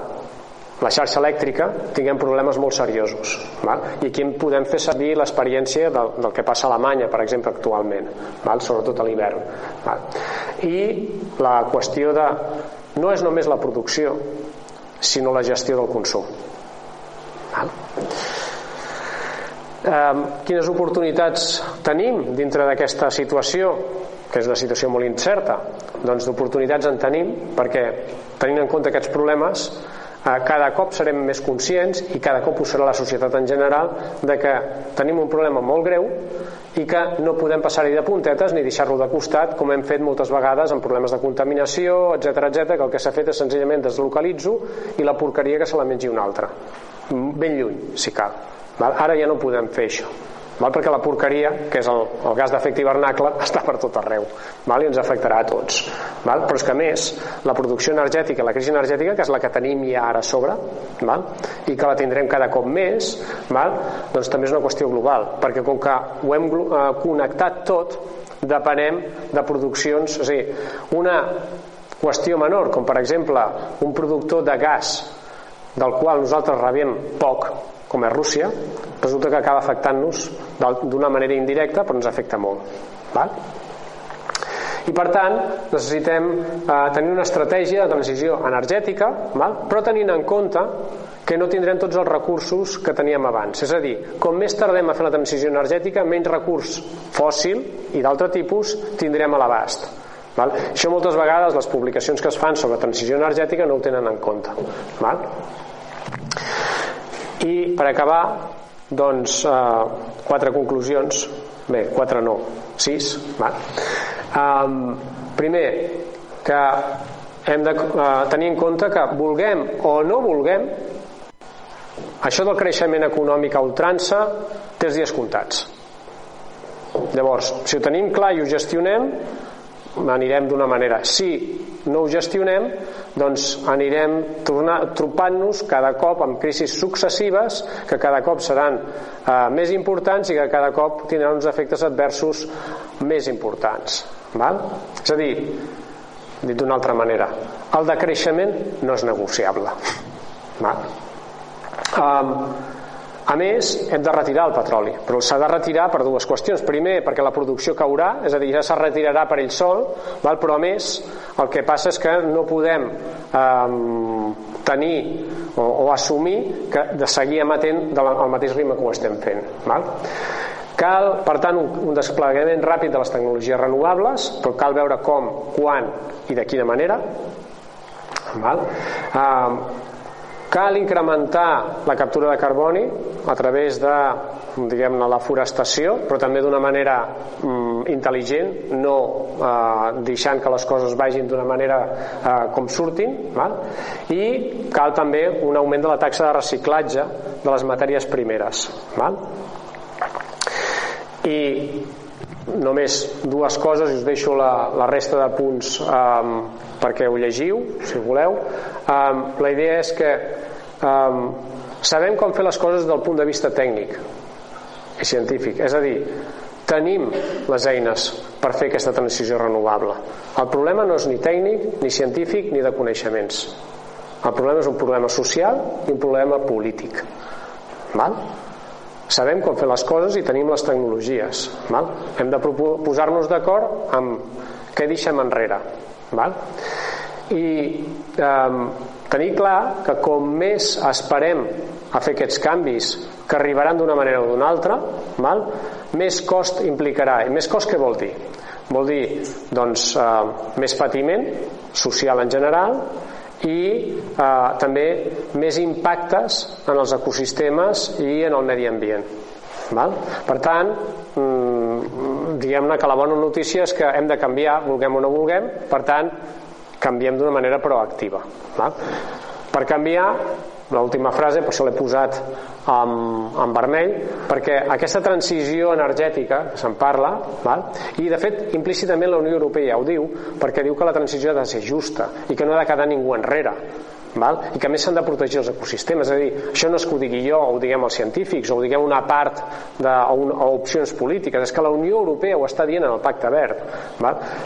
la xarxa elèctrica tinguem problemes molt seriosos val? i aquí podem fer servir l'experiència del, del que passa a Alemanya per exemple actualment val? sobretot a l'hivern i la qüestió de no és només la producció sinó la gestió del consum val? Eh, quines oportunitats tenim dintre d'aquesta situació que és una situació molt incerta doncs d'oportunitats en tenim perquè tenint en compte aquests problemes cada cop serem més conscients i cada cop ho serà la societat en general de que tenim un problema molt greu i que no podem passar-hi de puntetes ni deixar-lo de costat com hem fet moltes vegades amb problemes de contaminació, etc etc que el que s'ha fet és senzillament deslocalitzo i la porqueria que se la mengi un altre ben lluny, si cal? Ara ja no podem fer això. Val? Perquè la porqueria, que és el, el gas d'efecte hivernacle, [LAUGHS] està per tot arreu val? i ens afectarà a tots. Val? Però és que més, la producció energètica, la crisi energètica, que és la que tenim ja ara a sobre, val? i que la tindrem cada cop més, val? doncs també és una qüestió global, perquè com que ho hem eh, connectat tot, depenem de produccions, és a dir, una qüestió menor, com per exemple un productor de gas del qual nosaltres rebem poc, com és Rússia, resulta que acaba afectant-nos d'una manera indirecta, però ens afecta molt. Val? I per tant, necessitem eh, tenir una estratègia de transició energètica, val? però tenint en compte que no tindrem tots els recursos que teníem abans. És a dir, com més tardem a fer la transició energètica, menys recurs fòssil i d'altre tipus tindrem a l'abast. Val? Això moltes vegades les publicacions que es fan sobre transició energètica no ho tenen en compte. Val? I per acabar, doncs, eh, quatre conclusions. Bé, quatre no, sis. Va. Um, primer, que hem de uh, tenir en compte que vulguem o no vulguem això del creixement econòmic a ultrança té els dies comptats llavors, si ho tenim clar i ho gestionem anirem d'una manera si no ho gestionem doncs anirem trobant-nos cada cop amb crisis successives que cada cop seran eh, més importants i que cada cop tindran uns efectes adversos més importants val? és a dir dit d'una altra manera el decreixement no és negociable val? Um, A més, hem de retirar el petroli, però s'ha de retirar per dues qüestions. Primer, perquè la producció caurà, és a dir, ja se retirarà per ell sol, val? però a més, el que passa és que no podem eh, tenir o, o assumir que de seguir emetent al mateix ritme que ho estem fent. Val? Cal, per tant, un, un desplegament ràpid de les tecnologies renovables, però cal veure com, quan i de quina manera. Val? Eh, Cal incrementar la captura de carboni a través de diguem-ne la forestació, però també d'una manera mm, intel·ligent, no eh, deixant que les coses vagin d'una manera eh, com surtin, val? i cal també un augment de la taxa de reciclatge de les matèries primeres. Val? I només dues coses i us deixo la, la resta de punts um, perquè ho llegiu si voleu. Um, la idea és que um, sabem com fer les coses del punt de vista tècnic i científic. És a dir, tenim les eines per fer aquesta transició renovable. El problema no és ni tècnic ni científic ni de coneixements. El problema és un problema social i un problema polític. Val? Sabem com fer les coses i tenim les tecnologies val? hem de posar-nos d'acord amb què deixem enrere val? i eh, tenir clar que com més esperem a fer aquests canvis que arribaran d'una manera o d'una altra val? més cost implicarà i més cost què vol dir? vol dir doncs, eh, més patiment social en general i eh, també més impactes en els ecosistemes i en el medi ambient. Val? Per tant, mm, diguem-ne que la bona notícia és que hem de canviar, vulguem o no vulguem, per tant, canviem d'una manera proactiva. Val? Per canviar, l'última frase, per això l'he posat en, en vermell, perquè aquesta transició energètica, que se'n parla, val? i de fet implícitament la Unió Europea ho diu, perquè diu que la transició ha de ser justa i que no ha de quedar ningú enrere. Val? i que més s'han de protegir els ecosistemes és a dir, això no és que ho digui jo o ho diguem els científics o ho diguem una part de, o, un, o opcions polítiques és que la Unió Europea ho està dient en el Pacte Verd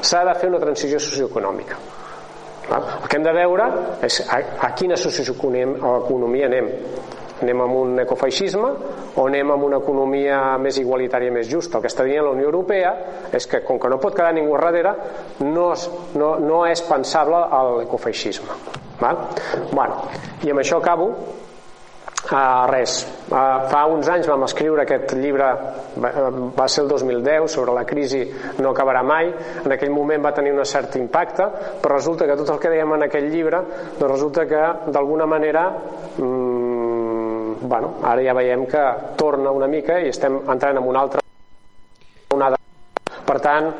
s'ha de fer una transició socioeconòmica el que hem de veure és a, a quina socioeconomia anem. Anem amb un ecofeixisme o anem amb una economia més igualitària i més justa? El que està dient la Unió Europea és que, com que no pot quedar ningú darrere, no és, no, no és pensable l'ecofeixisme. Bueno, I amb això acabo Uh, res, uh, fa uns anys vam escriure aquest llibre va, va ser el 2010 sobre la crisi no acabarà mai. En aquell moment va tenir un cert impacte però resulta que tot el que dèiem en aquell llibre doncs resulta que d'alguna manera mmm, bueno, ara ja veiem que torna una mica i estem entrant en una altra onada per tant,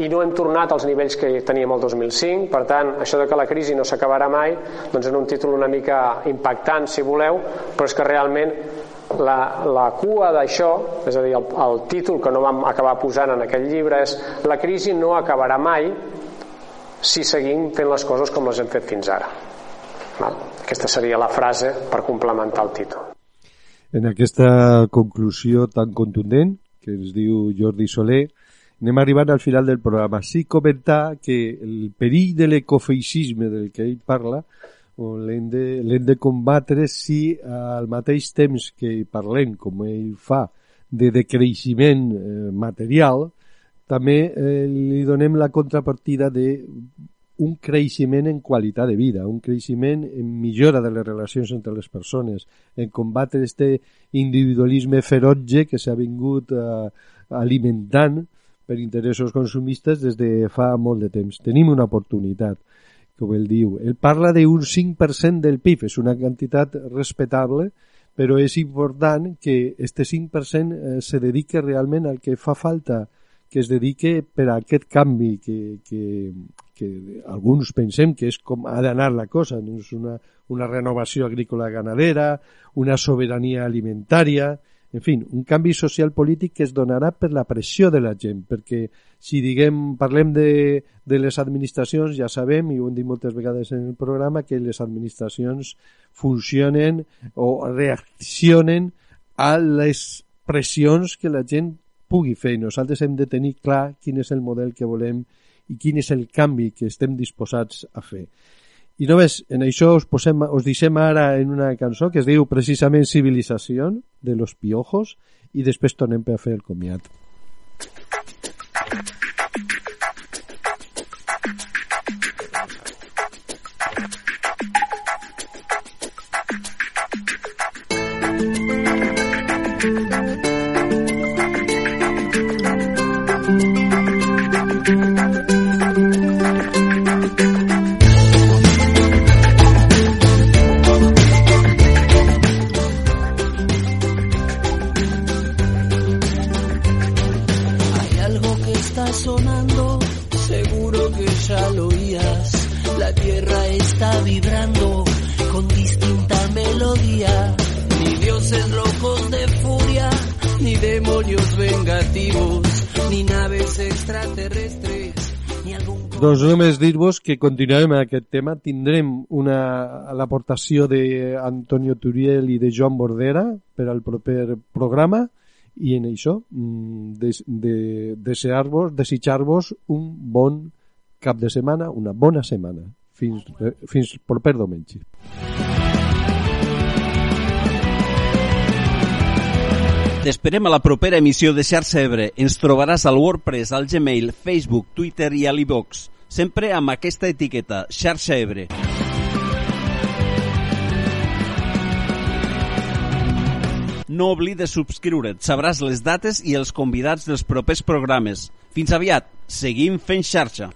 i no hem tornat als nivells que teníem el 2005, per tant, això de que la crisi no s'acabarà mai, doncs en un títol una mica impactant, si voleu, però és que realment la, la cua d'això, és a dir, el, el títol que no vam acabar posant en aquell llibre és La crisi no acabarà mai si seguim fent les coses com les hem fet fins ara. Val? Aquesta seria la frase per complementar el títol. En aquesta conclusió tan contundent que ens diu Jordi Soler, anem arribant al final del programa. Sí comentar que el perill de l'ecofeixisme del que ell parla l'hem de, de combatre si al mateix temps que parlem, com ell fa, de decreixement eh, material, també eh, li donem la contrapartida de un creixement en qualitat de vida, un creixement en millora de les relacions entre les persones, en combatre este individualisme ferotge que s'ha vingut eh, alimentant per interessos consumistes des de fa molt de temps. Tenim una oportunitat, com ell diu. Ell parla d'un 5% del PIB, és una quantitat respectable, però és important que este 5% eh, se dedique realment al que fa falta, que es dedique per a aquest canvi que, que, que alguns pensem que és com ha d'anar la cosa, és una, una renovació agrícola ganadera, una sobirania alimentària, en fi, un canvi social polític que es donarà per la pressió de la gent, perquè si diguem, parlem de, de les administracions, ja sabem, i ho hem dit moltes vegades en el programa, que les administracions funcionen o reaccionen a les pressions que la gent pugui fer. Nosaltres hem de tenir clar quin és el model que volem i quin és el canvi que estem disposats a fer. I només en això us, posem, us deixem ara en una cançó que es diu precisament Civilització de los Piojos i després tornem per a fer el comiat. Hay Doncs només dir-vos que continuarem amb aquest tema. Tindrem una, l'aportació d'Antonio Turiel i de Joan Bordera per al proper programa i en això mm, de, de, desear-vos, desitjar-vos un bon cap de setmana, una bona setmana. Fins, fins proper diumenge. T'esperem a la propera emissió de Xarxa Ebre. Ens trobaràs al WordPress, al Gmail, Facebook, Twitter i a l'iVox. Sempre amb aquesta etiqueta, Xarxa Ebre. No oblides subscriure't, sabràs les dates i els convidats dels propers programes. Fins aviat, seguim fent xarxa.